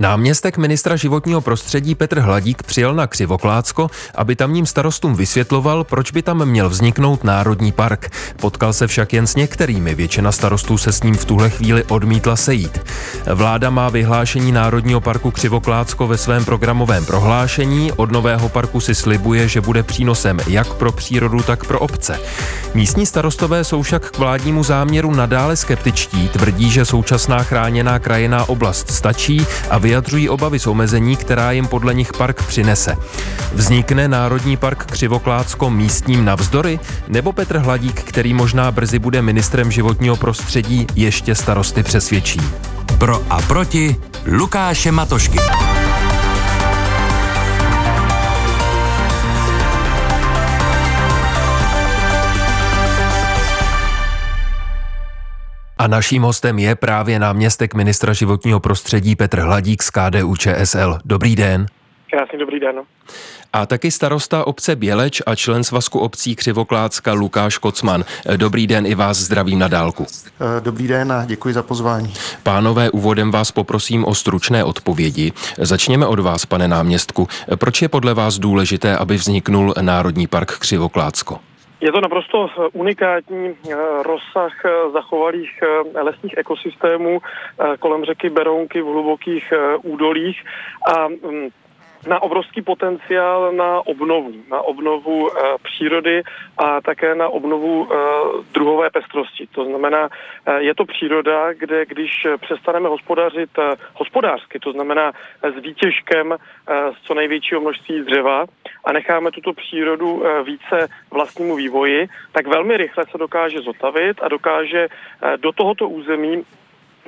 Náměstek ministra životního prostředí Petr Hladík přijel na Křivoklácko, aby tamním starostům vysvětloval, proč by tam měl vzniknout národní park. Potkal se však jen s některými, většina starostů se s ním v tuhle chvíli odmítla sejít. Vláda má vyhlášení Národního parku Křivoklácko ve svém programovém prohlášení. Od nového parku si slibuje, že bude přínosem jak pro přírodu, tak pro obce. Místní starostové jsou však k vládnímu záměru nadále skeptičtí, tvrdí, že současná chráněná krajiná oblast stačí a vyjadřují obavy z omezení, která jim podle nich park přinese. Vznikne Národní park Křivoklácko místním navzdory? Nebo Petr Hladík, který možná brzy bude ministrem životního prostředí, ještě starosty přesvědčí? Pro a proti Lukáše Matošky. A naším hostem je právě náměstek ministra životního prostředí Petr Hladík z KDU ČSL. Dobrý den. Krásný dobrý den. A taky starosta obce Běleč a člen svazku obcí Křivoklácka Lukáš Kocman. Dobrý den, i vás zdravím na dálku. Dobrý den a děkuji za pozvání. Pánové, úvodem vás poprosím o stručné odpovědi. Začněme od vás, pane náměstku. Proč je podle vás důležité, aby vzniknul Národní park Křivoklácko? Je to naprosto unikátní eh, rozsah eh, zachovalých eh, lesních ekosystémů kolem řeky Berounky v hlubokých údolích. A mm, na obrovský potenciál na obnovu, na obnovu e, přírody a také na obnovu e, druhové pestrosti. To znamená, e, je to příroda, kde když přestaneme hospodařit hospodářsky, to znamená s výtěžkem z co největšího množství dřeva a necháme tuto přírodu více vlastnímu vývoji, tak velmi rychle se dokáže zotavit a dokáže do tohoto území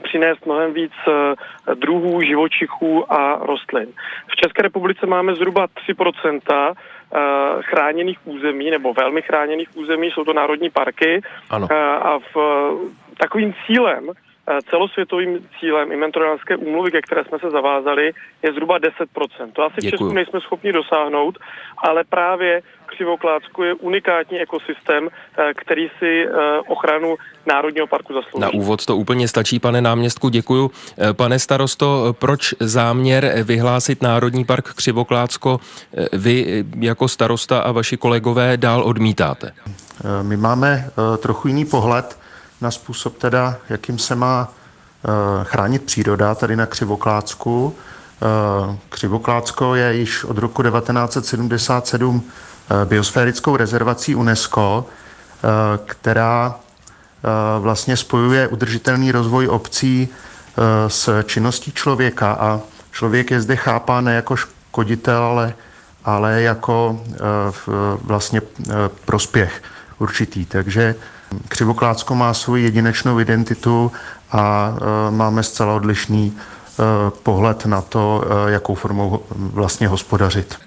přinést mnohem víc eh, druhů živočichů a rostlin. V České republice máme zhruba 3% eh, chráněných území nebo velmi chráněných území, jsou to národní parky ano. Eh, a v takovým cílem celosvětovým cílem inventoriálské úmluvy, ke které jsme se zavázali, je zhruba 10%. To asi Děkuju. v Česku nejsme schopni dosáhnout, ale právě Křivoklácku je unikátní ekosystém, eh, který si eh, ochranu Národního parku zaslouží. Na úvod to úplně stačí, pane náměstku, děkuju. Eh, pane starosto, proč záměr vyhlásit Národní park Křivoklácko vy jako starosta a vaši kolegové dál odmítáte? My máme trochu jiný pohled na způsob teda, jakým se má chránit příroda tady na Křivoklácku. Křivoklácko je již od roku 1977 Eh, biosférickou rezervací UNESCO, eh, která eh, vlastně spojuje udržitelný rozvoj obcí s činností člověka a člověk je zde chápán ne jako škoditel, ale, ale jako vlastně prospěch určitý. Takže Křivoklácko má svou jedinečnou identitu a máme zcela odlišný pohled na to, jakou formou vlastně hospodařit.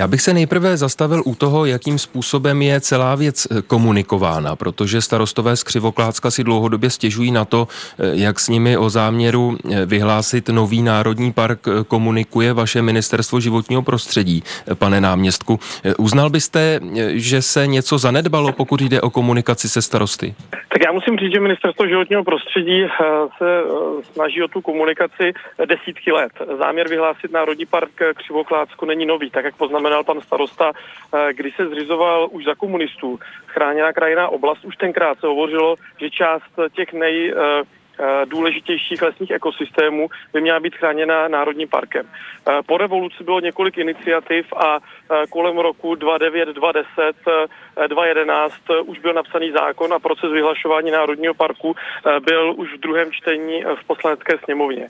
Já bych se nejprve zastavil u toho, jakým způsobem je celá věc eh, komunikována, protože starostové z Křivoklácka si dlouhodobě stěžují na to, eh, jak s nimi o záměru eh, vyhlásit nový národní park komunikuje vaše ministerstvo životního prostředí, pane náměstku. Uznal byste, že se něco zanedbalo, pokud jde o komunikaci se starosty? Tak já musím říct, že ministerstvo životního prostředí se snaží o tu komunikaci desítky let. Záměr vyhlásit národní park Křivoklácko není nový, tak jak poznamenal poznamenal pan starosta, eh, když se zřizoval už za komunistů chráněná krajiná oblast, už tenkrát se hovořilo, že část těch nej eh, eh, důležitějších lesních ekosystémů by měla být chráněna Národním parkem. Po revoluci bylo několik iniciativ a kolem roku 2009, 2010, 2011 už byl napsaný zákon a proces vyhlašování Národního parku byl už v druhém čtení v poslanecké sněmovně.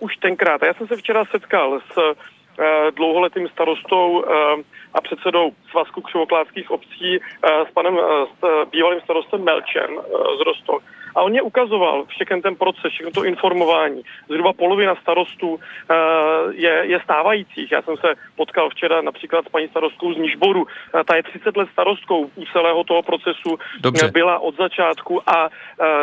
Už tenkrát, a já jsem se včera setkal s dlouholetým starostou eh, a předsedou Svazku křivokládských obcí eh, s panem s bývalým starostem Melčem z Rostok. A on mě ukazoval všechny ten proces, všechno to informování. Zhruba polovina starostů je, je stávajících. Já jsem se potkal včera například s paní starostkou z Nížboru. Ta je 30 let starostkou u celého toho procesu. Dobře. Byla od začátku a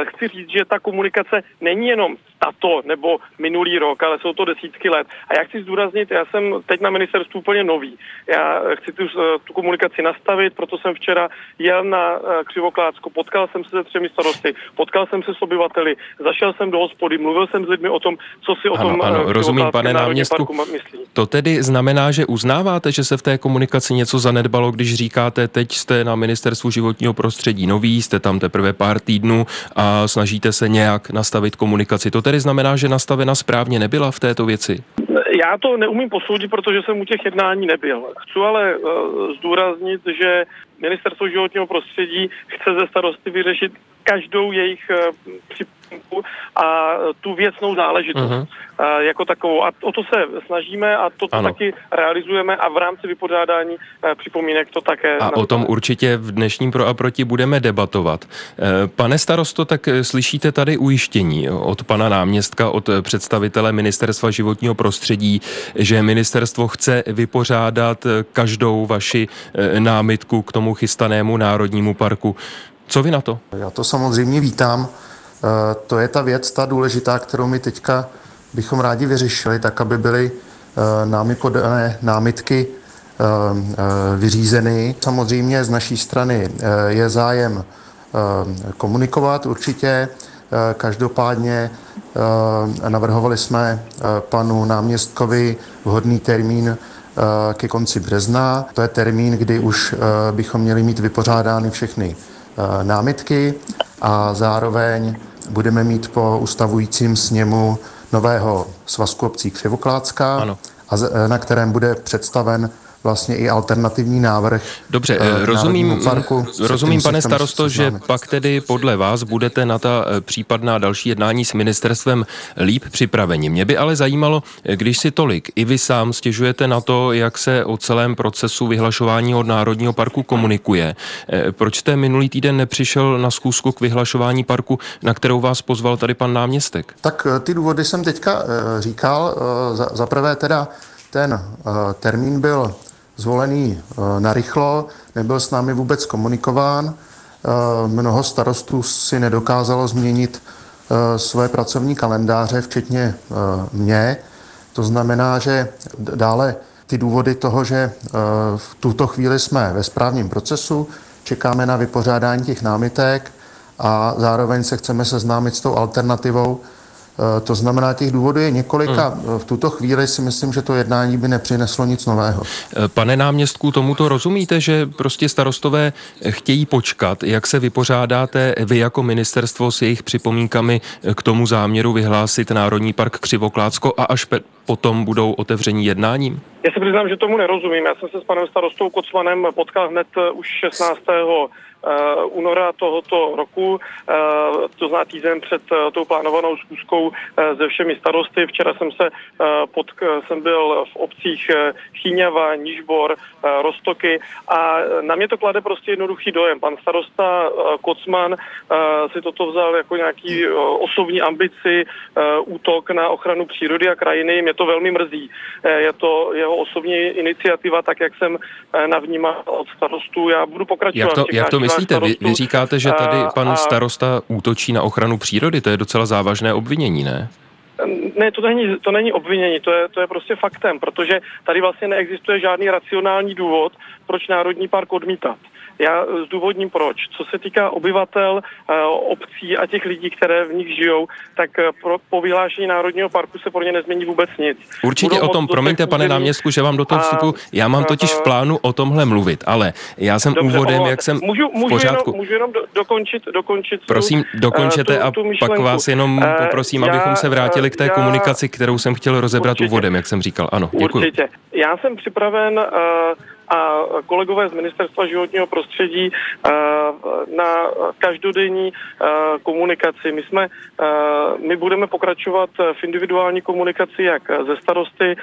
chci říct, že ta komunikace není jenom tato nebo minulý rok, ale jsou to desítky let. A já chci zdůraznit, já jsem jsem teď na ministerstvu úplně nový. Já chci tu, tu komunikaci nastavit, proto jsem včera jel na Křivoklácko, potkal jsem se se třemi starosty, potkal jsem se s obyvateli, zašel jsem do hospody, mluvil jsem s lidmi o tom, co si o ano, tom ano, rozumím, pane náměstku. myslí. To tedy znamená, že uznáváte, že se v té komunikaci něco zanedbalo, když říkáte, teď jste na ministerstvu životního prostředí nový, jste tam teprve pár týdnů a snažíte se nějak nastavit komunikaci. To tedy znamená, že nastavena správně nebyla v této věci? Já to neumím posoudit, protože jsem u těch jednání nebyl. Chci ale uh, zdůraznit, že Ministerstvo životního prostředí chce ze starosty vyřešit každou jejich uh, připomínku a tu věcnou záležitost uh-huh. uh, jako takovou. A o to se snažíme a to taky realizujeme a v rámci vypořádání připomínek to také. A o tom určitě v dnešním Pro a Proti budeme debatovat. Pane starosto, tak slyšíte tady ujištění od pana náměstka, od představitele Ministerstva životního prostředí, že ministerstvo chce vypořádat každou vaši námitku k tomu chystanému národnímu parku. Co vy na to? Já to samozřejmě vítám. Eh, to je ta věc, ta důležitá, kterou my teďka bychom rádi vyřešili, tak aby byly eh, námi podané námitky eh, vyřízeny. Samozřejmě z naší strany je zájem komunikovat určitě. Každopádně navrhovali jsme panu náměstkovi vhodný termín ke konci března. To je termín, kdy už bychom měli mít vypořádány všechny námitky a zároveň budeme mít po ustavujícím sněmu nového svazku obcí Křivoklácka, ano. A na kterém bude představen vlastně i alternativní návrh. Dobře, uh, rozumím, parku, rozumím pane starosto, že pak tedy podle vás budete na ta eh, případná další jednání s ministerstvem líp připraveni. Mě by ale zajímalo, když si tolik i vy sám stěžujete na to, jak se o celém procesu vyhlašování od Národního parku komunikuje. Proč jste minulý týden nepřišel na zkusku k vyhlašování parku, na kterou vás pozval tady pan náměstek? Tak ty důvody jsem teďka říkal. Za prvé teda ten termín byl zvolený eh, narychlo, nebyl s námi vůbec komunikován. Eh, mnoho starostů si nedokázalo změnit eh, své pracovní kalendáře, včetně mě. To znamená, že dále ty důvody toho, že v tuto chvíli jsme ve správním procesu, čekáme na vypořádání těch námitek a zároveň se chceme seznámit s tou alternativou, to znamená, těch důvodů je několika. Hmm. V tuto chvíli si myslím, že to jednání by nepřineslo nic nového. Eh, pane náměstku, tomuto rozumíte, že prostě starostové chtějí počkat, jak se vypořádáte vy jako ministerstvo s jejich připomínkami k tomu záměru vyhlásit Národní park Křivoklácko a až potom budou otevření jednáním? Já se přiznám, že tomu nerozumím. Já jsem se s panem starostou Kocmanem potkal hned už 16 Eh, února tohoto roku, eh, to znamená týden před eh, tou plánovanou schůzkou se všemi starosty. Včera jsem se pod, jsem byl v obcích Chýňava, Nížbor, Rostoky a na mě to klade prostě jednoduchý dojem. Pan starosta Kocman si toto vzal jako nějaký osobní ambici, útok na ochranu přírody a krajiny. Mě to velmi mrzí. Je to jeho osobní iniciativa, tak jak jsem navnímal od starostů. Já budu pokračovat. Jak to, jak to myslíte? Vy, vy říkáte, že tady pan starosta útočí na ochranu přírody. To je docela závažné obvinění, ne? Ne, to není, to není obvinění, to je, to je prostě faktem, protože tady vlastně neexistuje žádný racionální důvod, proč Národní park odmítat. Já zdůvodním proč. Co se týká obyvatel, eh, obcí a těch lidí, které v nich žijou, tak eh, pro, po vyhlášení Národního parku se pro ně nezmění vůbec nic. Určitě Budou o tom, promiňte pane náměstku, že vám do toho vstupu, já mám totiž v plánu o tomhle mluvit, ale já jsem dobře, úvodem, jak jsem můžu, můžu v pořádku. Jenom, můžu jenom do, dokončit, dokončit Prosím, dokončete tu, tu a pak vás jenom poprosím, já, abychom se vrátili k té já, komunikaci, kterou jsem chtěl rozebrat určitě, úvodem, jak jsem říkal. Ano, děkuji. Určitě. Já jsem připraven uh, a kolegové z Ministerstva životního prostředí eh, na každodenní eh, komunikaci. My jsme, eh, my budeme pokračovat v individuální komunikaci jak ze starosty,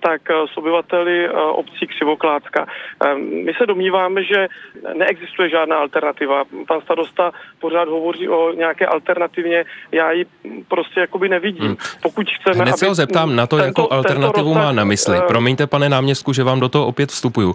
tak s obyvateli obcí Křivoklácka. My se domníváme, že neexistuje žádná alternativa. Pan starosta pořád hovoří o nějaké alternativně, já ji prostě jakoby nevidím. Hmm. Pokud chceme, Hned se ho zeptám na to, tento, jakou alternativu má na mysli. Promiňte, pane náměstku, že vám do toho opět vstupuju.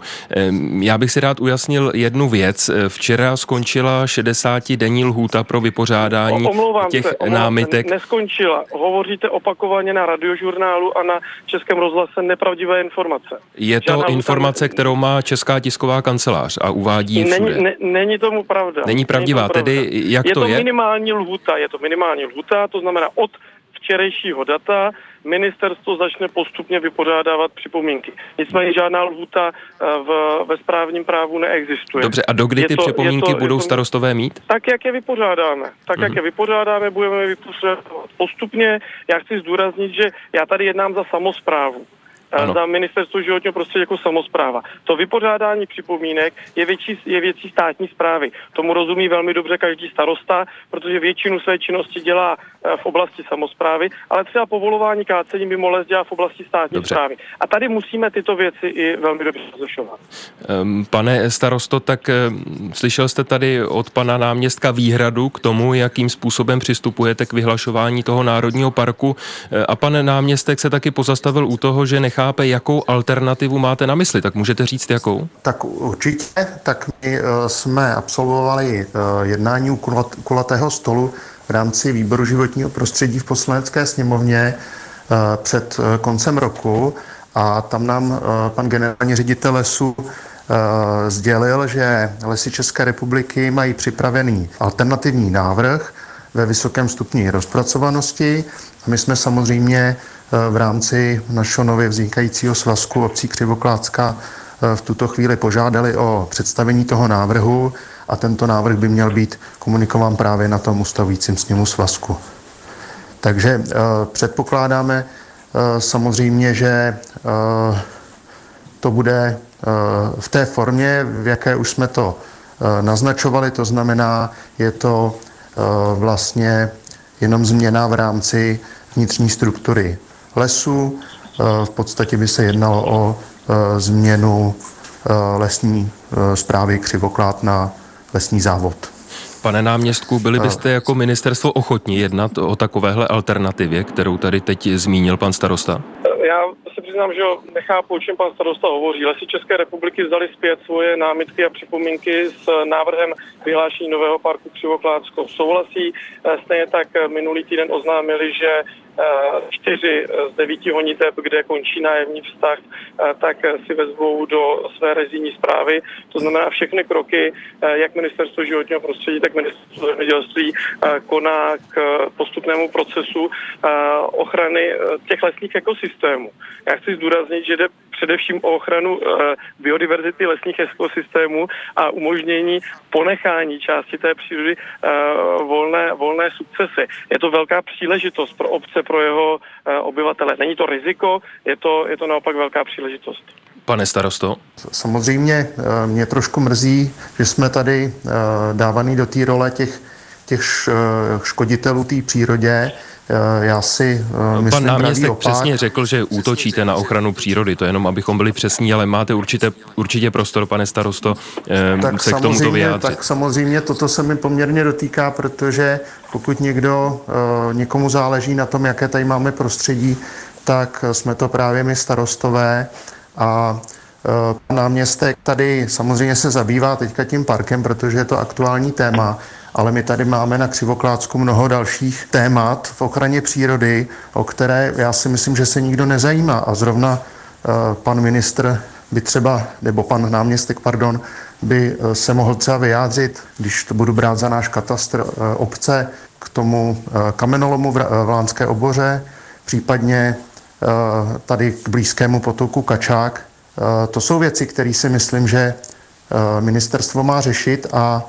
Já bych si rád ujasnil jednu věc. Včera skončila 60-denní lhůta pro vypořádání omlouvám těch se, omlouvám námitek. Se, neskončila. Hovoříte opakovaně na radiožurnálu a na Českém rozhlase nepravdivé informace. Je to Žádná informace, lhůta... kterou má Česká tisková kancelář a uvádí není, všude. ne, není tomu pravda. Není pravdivá, není tomu pravda. tedy jak je to to je? minimální lhuta, je to minimální lhuta, to znamená od včerejšího data ministerstvo začne postupně vypořádávat připomínky. Nicméně žádná lhuta eh, v, ve správním právu neexistuje. Dobře, a dokdy ty to- připomínky to- budou to- starostové mít? Tak, jak je vypořádáme. Tak, Mhm. jak je vypořádáme, budeme je vypořádávat postupně. Já chci zdůraznit, že já tady jednám za samozprávu. Ano. Za ministerstvo životního prostředí jako samozpráva. To vypořádání připomínek je, větší, je věcí státní zprávy. Tomu rozumí velmi dobře každý starosta, protože většinu své činnosti dělá eh, v oblasti samozprávy, ale třeba povolování kácení mimo les dělá v oblasti státní Dobře. zprávy. A tady musíme tyto věci i velmi dobře rozlišovat. Pane starosto, tak slyšel jste tady od pana náměstka výhradu k tomu, jakým způsobem přistupujete k vyhlašování toho národního parku E, a pan náměstek se taky pozastavil u toho, že nechápe, jakou alternativu máte na mysli. Tak můžete říct, jakou? Tak určitě, tak my eh, jsme absolvovali eh, jednání u kulat- kulatého stolu v rámci výboru životního prostředí v poslanecké sněmovně eh, před koncem roku a tam nám pan generální ředitel lesu sdělil, že lesy České republiky mají připravený alternativní návrh ve vysokém stupni rozpracovanosti. A my jsme samozřejmě v rámci našeho nově vznikajícího svazku obcí Křivoklácka eh, v tuto chvíli požádali o představení toho návrhu a tento návrh by měl být komunikován právě na tom ustavujícím sněmu svazku. Takže eh, předpokládáme eh, samozřejmě, že to bude v té formě, v jaké už jsme to naznačovali, to znamená, je to vlastně jenom změna v rámci vnitřní struktury lesu. Eh, V podstatě by se jednalo o eh, změnu eh, lesní zprávy Křivoklád na lesní závod. Pane náměstku, byli byste jako ministerstvo ochotni jednat o takovéhle alternativě, kterou tady teď zmínil pan starosta? Já se přiznám, že nechápu, o čem pan starosta hovoří. Lesy České republiky vzali zpět svoje námitky a připomínky s návrhem vyhlášení nového parku Křivoklácko souhlasí. Stejně tak minulý týden oznámili, že čtyři z devíti honiteb, kde končí nájemní vztah, eh, tak si vezmou do své rezijní zprávy. To znamená všechny kroky, eh, jak ministerstvo životního prostředí, tak ministerstvo zemědělství eh, koná k postupnému procesu ochrany těch lesních ekosystémů. Já chci zdůraznit, že jde především o ochranu biodiverzity lesních ekosystémů a umožnění ponechání části té přírody volné, volné sukcesy. Je to velká příležitost pro obce, pro jeho eh, obyvatele. Není to riziko, je to, je to naopak velká příležitost. Pane starosto? Samozřejmě eh, mě trošku mrzí, že jsme tady eh, dávaný do té role těch, těch škoditelů té přírodě. Eh, Já si eh, myslím Pan náměstek opak. přesně řekl, že útočíte na ochranu přírody, to jenom abychom byli přesní, ale máte určitě, určitě prostor, pane starosto, eh, tak se k tomuto vyjádřit. tak samozřejmě toto se mi poměrně dotýká, protože pokud někdo, někomu záleží na tom, jaké tady máme prostředí, tak jsme to právě my starostové a pan náměstek tady samozřejmě se zabývá teďka tím parkem, protože je to aktuální téma, ale my tady máme na Křivoklácku mnoho dalších témat v ochraně přírody, o které já si myslím, že se nikdo nezajímá a zrovna eh, pan ministr by třeba, nebo pan náměstek, pardon, by eh, se mohl třeba vyjádřit, když to budu brát za náš katastr eh, obce, k tomu kamenolomu v Lánské oboře, případně tady k blízkému potoku Kačák. To jsou věci, které si myslím, že ministerstvo má řešit a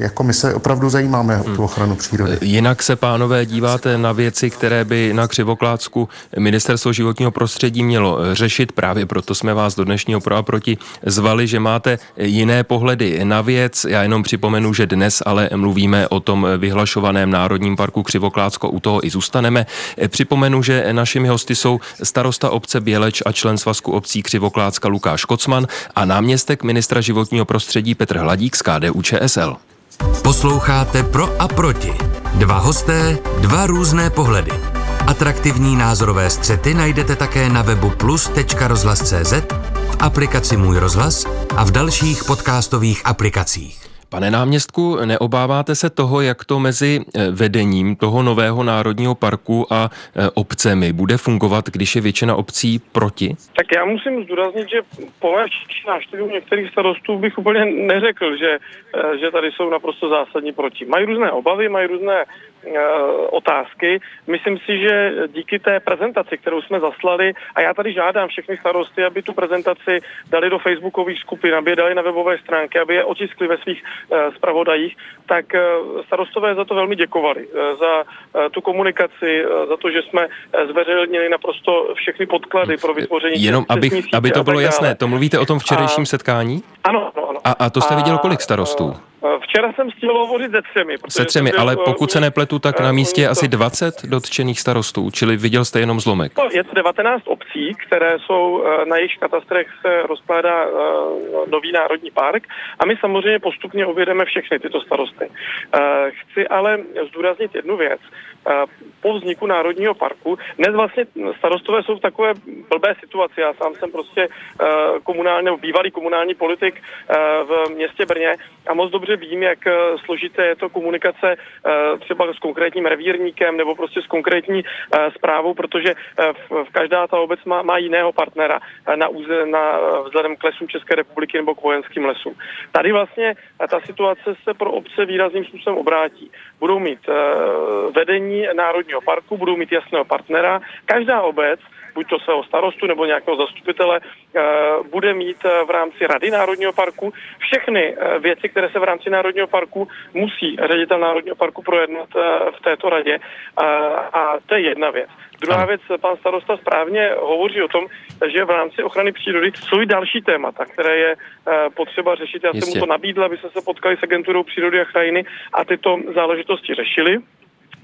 jako my se opravdu zajímáme o tu ochranu přírody. Jinak se, pánové, díváte na věci, které by na Křivoklácku ministerstvo životního prostředí mělo řešit. Právě proto jsme vás do dnešního pro a proti zvali, že máte jiné pohledy na věc. Já jenom připomenu, že dnes ale mluvíme o tom vyhlašovaném Národním parku Křivoklácko, u toho i zůstaneme. Připomenu, že našimi hosty jsou starosta obce Běleč a člen svazku obcí Křivoklácka Lukáš Kocman a náměstek ministra životního prostředí Petr Hladík z KDU ČSL. Posloucháte Pro a proti. Dva hosté, dva různé pohledy. Atraktivní názorové střety najdete také na webu plus.rozhlas.cz, v aplikaci Můj rozhlas a v dalších podcastových aplikacích. Pane náměstku, neobáváte se toho, jak to mezi eh, vedením toho nového národního parku a eh, obcemi bude fungovat, když je většina obcí proti? Tak já musím zdůraznit, že po návštěvu některých starostů bych úplně neřekl, že, eh, že tady jsou naprosto zásadní proti. Mají různé obavy, mají různé otázky. Myslím si, že díky té prezentaci, kterou jsme zaslali, a já tady žádám všechny starosty, aby tu prezentaci dali do facebookových skupin, aby je dali na webové stránky, aby je otiskli ve svých Eh, zpravodajích, tak eh, starostové za to velmi děkovali. Eh, za tu komunikaci, za to, že jsme zveřejnili naprosto všechny podklady pro vytvoření. Jenom aby, aby to bylo jasné, to mluvíte o tom včerejším a... setkání? Ano, ano. ano. A, a to jste viděl kolik starostů? Včera jsem stihl hovořit se třemi. Se třemi, ale pokud se nepletu, tak na místě je asi 20 dotčených starostů, čili viděl jste jenom zlomek. Je to 19 obcí, které jsou, na jejich katastrech se rozkládá nový národní park a my samozřejmě postupně uvědeme všechny tyto starosty. Chci ale zdůraznit jednu věc. Po vzniku Národního parku, dnes vlastně starostové jsou v takové blbé situaci. Já sám jsem prostě komunální, nebo bývalý komunální politik v městě Brně a moc dobře vím, jak složité je to komunikace třeba s konkrétním revírníkem nebo prostě s konkrétní zprávou, protože v každá ta obec má, má jiného partnera na, úze, na vzhledem k lesům České republiky nebo k vojenským lesům. Tady vlastně ta situace se pro obce výrazným způsobem obrátí. Budou mít vedení Národního parku, budou mít jasného partnera. Každá obec buď to svého starostu nebo nějakého zastupitele, uh, bude mít uh, v rámci Rady Národního parku všechny uh, věci, které se v rámci Národního parku musí ředitel Národního parku projednat v této radě. A to je jedna věc. Druhá věc, pan starosta správně hovoří o tom, že v rámci ochrany přírody jsou i další témata, které je eh, potřeba řešit. Já Jistě. jsem mu to nabídl, aby se se potkali s agenturou přírody a krajiny a tyto záležitosti řešili.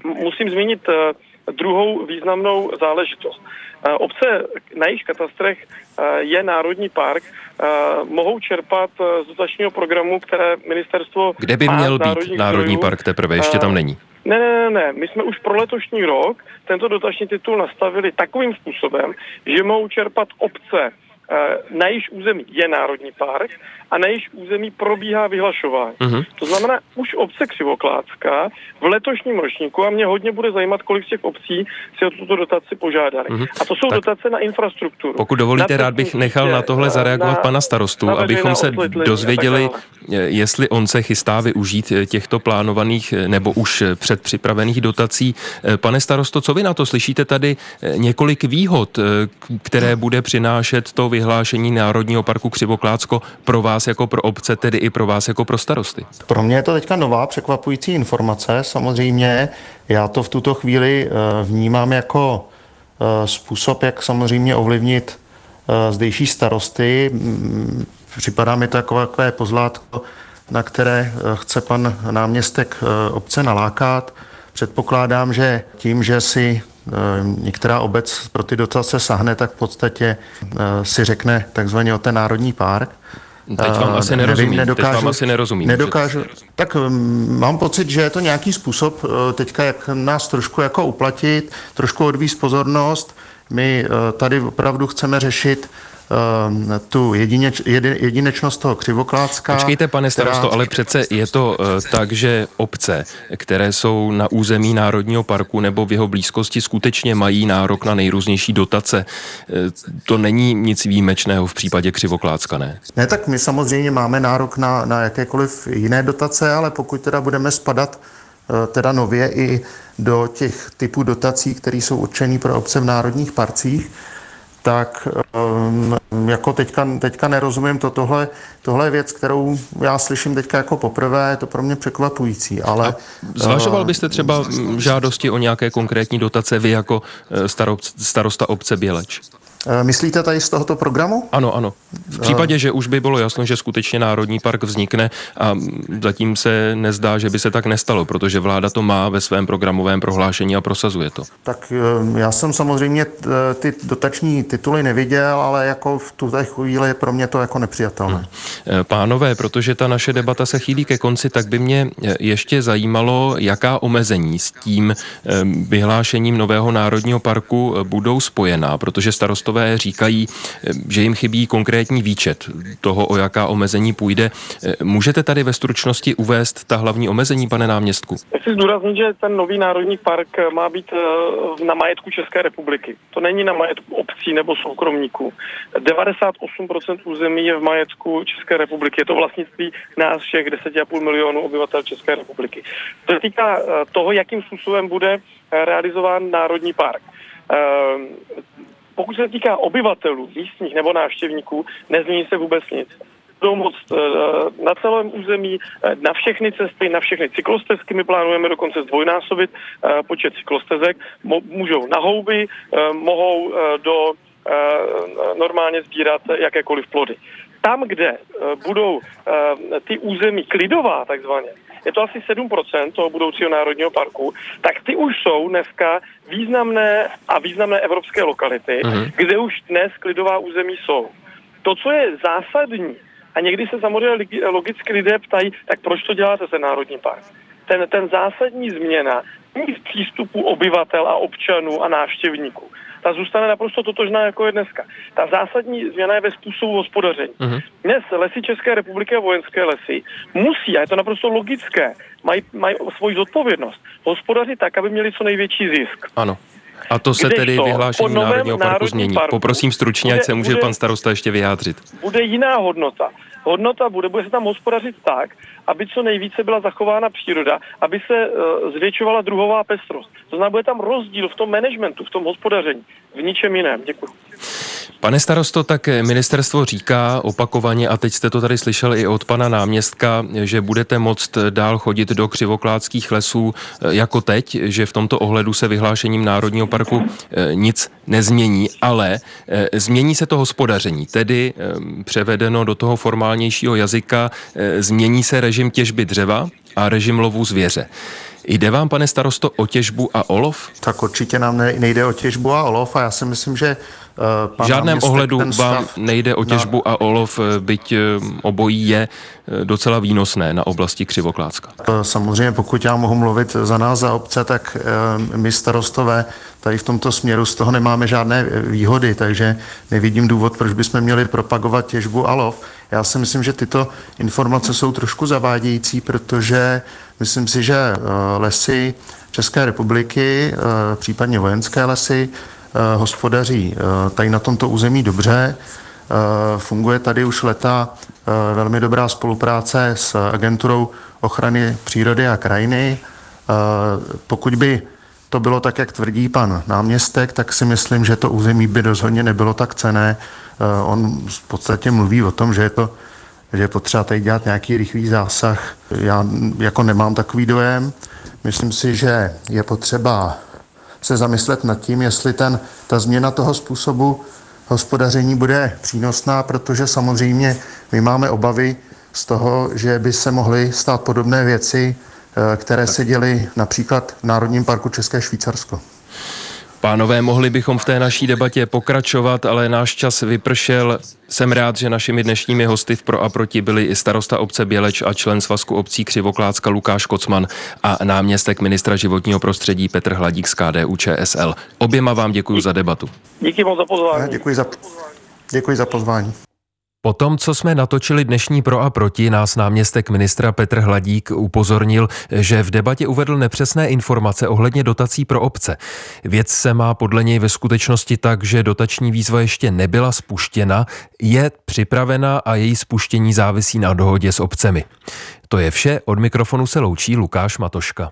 Musím zmínit eh, druhou významnou záležitost. Eh, obce na jejich katastrech je Národní park, mohou čerpat z dotačního programu, které ministerstvo... Kde by měl být Národní park teprve? Ještě tam není. Ne, ne, ne, ne. My jsme už pro letošní rok tento dotační titul nastavili takovým způsobem, že mohou čerpat obce Eh, na jejíž území je národní park a na jejíž území probíhá vyhlašování. Uh-huh. To znamená, už obce Křivoklácka v letošním ročníku, a mě hodně bude zajímat, kolik z těch obcí si o tuto dotaci požádali. Uh-huh. A to jsou tak dotace na infrastrukturu. Pokud dovolíte, rád bych nechal na tohle zareagovat na, pana starostu, abychom se dozvěděli, eh, jestli on se chystá využít eh, těchto plánovaných nebo už předpřipravených dotací. Pane starosto, co vy na to slyšíte tady několik výhod, které bude přinášet to vyhlášení Národního parku Křivoklácko pro vás jako pro obce, tedy i pro vás jako pro starosty? Pro mě je to teďka nová překvapující informace. Samozřejmě já to v tuto chvíli eh, vnímám jako eh, způsob, jak samozřejmě ovlivnit eh, zdejší starosty. Mm, připadá mi to jako takové pozlátko, na které chce pan náměstek obce nalákat. Předpokládám, že tím, že si některá obec pro ty dotace sahne, tak v podstatě eh, si řekne takzvaně o ten národní park. Teď vám eh, asi nerozumím. Nevím, nedokážu, Teď vám asi nerozumím. Nedokážu. Tak mm, mám pocit, že je to nějaký způsob teďka, jak nás trošku jako uplatit, trošku odvíst pozornost. My tady opravdu chceme řešit Ehm, tu jedineč, jedinečnost toho křivoklácka. Počkejte, pane starosto, která... ale přece je to uh, tak, že obce, které jsou na území Národního parku nebo v jeho blízkosti, skutečně mají nárok na nejrůznější dotace. Uh, to není nic výjimečného v případě křivoklácka, ne? Ne, tak my samozřejmě máme nárok na, na jakékoliv jiné dotace, ale pokud teda budeme spadat teda nově i do těch typů dotací, které jsou určené pro obce v národních parcích, tak um, jako teďka, teďka nerozumím to. Tohle, tohle je věc, kterou já slyším teďka jako poprvé, je to pro mě překvapující. Ale, A zvažoval uh, byste třeba žádosti o nějaké konkrétní dotace vy jako uh, starosta obce Běleč? Eh, myslíte tady z tohoto programu? Ano, ano. V případě, že už by bylo jasno, že skutečně Národní park vznikne a zatím se nezdá, že by se tak nestalo, protože vláda to má ve svém programovém prohlášení a prosazuje to. Tak eh, já jsem samozřejmě eh, ty dotační tituly neviděl, ale jako v tuto chvíli je pro mě to jako nepřijatelné. Hmm. Pánové, protože ta naše debata se chýlí ke konci, tak by mě ještě zajímalo, jaká omezení s tím vyhlášením nového Národního parku budou spojená, protože starostové starostové říkají, že jim chybí konkrétní výčet toho, o jaká omezení půjde. Můžete tady ve stručnosti uvést ta hlavní omezení, pane náměstku? Chci zdůraznit, že ten nový národní park má být na majetku České republiky. To není na majetku obcí nebo soukromníků. 98% území je v majetku České republiky. Je to vlastnictví nás všech 10,5 milionů obyvatel České republiky. To se týká toho, jakým způsobem bude realizován národní park. Pokud se týká obyvatelů, místních nebo návštěvníků, nezmění se vůbec nic budou moct eh, na celém území, eh, na všechny cesty, na všechny cyklostezky. My plánujeme dokonce zdvojnásobit eh, počet cyklostezek. Můžou na houby, mohou do normálně sbírat jakékoliv plody. Tam, kde budou ty území klidová takzvaně, je to asi 7% toho budoucího národního parku, tak ty už jsou dneska významné a významné evropské lokality, uh-huh. kde už dnes klidová území jsou. To, co je zásadní, a někdy se samozřejmě logicky lidé ptají, tak proč to děláte ten národní park? Ten, ten zásadní změna v přístupu obyvatel a občanů a návštěvníků ta zůstane naprosto totožná, jako je dneska. Ta zásadní změna je ve způsobu hospodaření. Uh-huh. Dnes lesy České republiky a vojenské lesy musí, a je to naprosto logické, mají, mají svoji zodpovědnost, hospodařit tak, aby měli co největší zisk. Ano. A to se tedy vyhlášení Národního parku změní. Parku Poprosím stručně, bude, ať se může bude, pan starosta ještě vyjádřit. Bude jiná hodnota. Hodnota bude, bude se tam hospodařit tak, aby co nejvíce byla zachována příroda, aby se uh, zvětšovala druhová pestrost. To znamená, bude tam rozdíl v tom managementu, v tom hospodaření, v ničem jiném. Děkuji. Pane starosto, tak ministerstvo říká opakovaně, a teď jste to tady slyšel i od pana náměstka, že budete moct dál chodit do křivokládských lesů eh, jako teď, že v tomto ohledu se vyhlášením Národního parku eh, nic nezmění, ale eh, změní se to hospodaření, tedy převedeno do toho formálnějšího jazyka, změní se režim těžby dřeva a režim lovu zvěře. Jde vám, pane starosto, o těžbu a olov? Tak určitě nám nejde o těžbu a olov a já si myslím, že v žádném ohledu vám nejde o těžbu na... a olov, eh, byť eh, obojí je eh, docela výnosné na oblasti Křivoklácka. Samozřejmě, pokud já mohu mluvit za nás, za obce, tak my starostové tady v tomto směru z toho nemáme žádné výhody, takže nevidím důvod, proč bychom měli propagovat těžbu a lov. Já si myslím, že tyto informace jsou trošku zavádějící, protože myslím si, že lesy České republiky, případně vojenské lesy, Eh, hospodaří eh, tady na tomto území dobře. Eh, funguje tady už leta velmi dobrá spolupráce s agenturou ochrany přírody a krajiny. Pokud by to bylo tak, jak tvrdí pan náměstek, tak si myslím, že to území by rozhodně nebylo tak cené. On v podstatě mluví o tom, že je to že je potřeba tady dělat nějaký rychlý zásah. Já jako nemám takový dojem. Myslím si, že je potřeba se zamyslet nad tím, jestli ten, ta změna toho způsobu hospodaření bude přínosná, protože samozřejmě my máme obavy z toho, že by se mohly stát podobné věci, eh, které se děly například v Národním parku České Švýcarsko. Pánové, mohli bychom v té naší debatě pokračovat, ale náš čas vypršel. Jsem rád, že našimi dnešními hosty v Pro a Proti byli i starosta obce Běleč a člen svazku obcí Křivoklácka Lukáš Kocman a náměstek ministra životního prostředí Petr Hladík z KDU ČSL. Oběma vám děkuji za debatu. Díky moc za pozvání. Děkuji za, děkuji za pozvání. Po tom, co jsme natočili dnešní pro a proti, nás náměstek ministra Petr Hladík upozornil, že v debatě uvedl nepřesné informace ohledně dotací pro obce. Věc se má podle něj ve skutečnosti tak, že dotační výzva ještě nebyla spuštěna, je připravena a její spuštění závisí na dohodě s obcemi. To je vše, od mikrofonu se loučí Lukáš Matoška.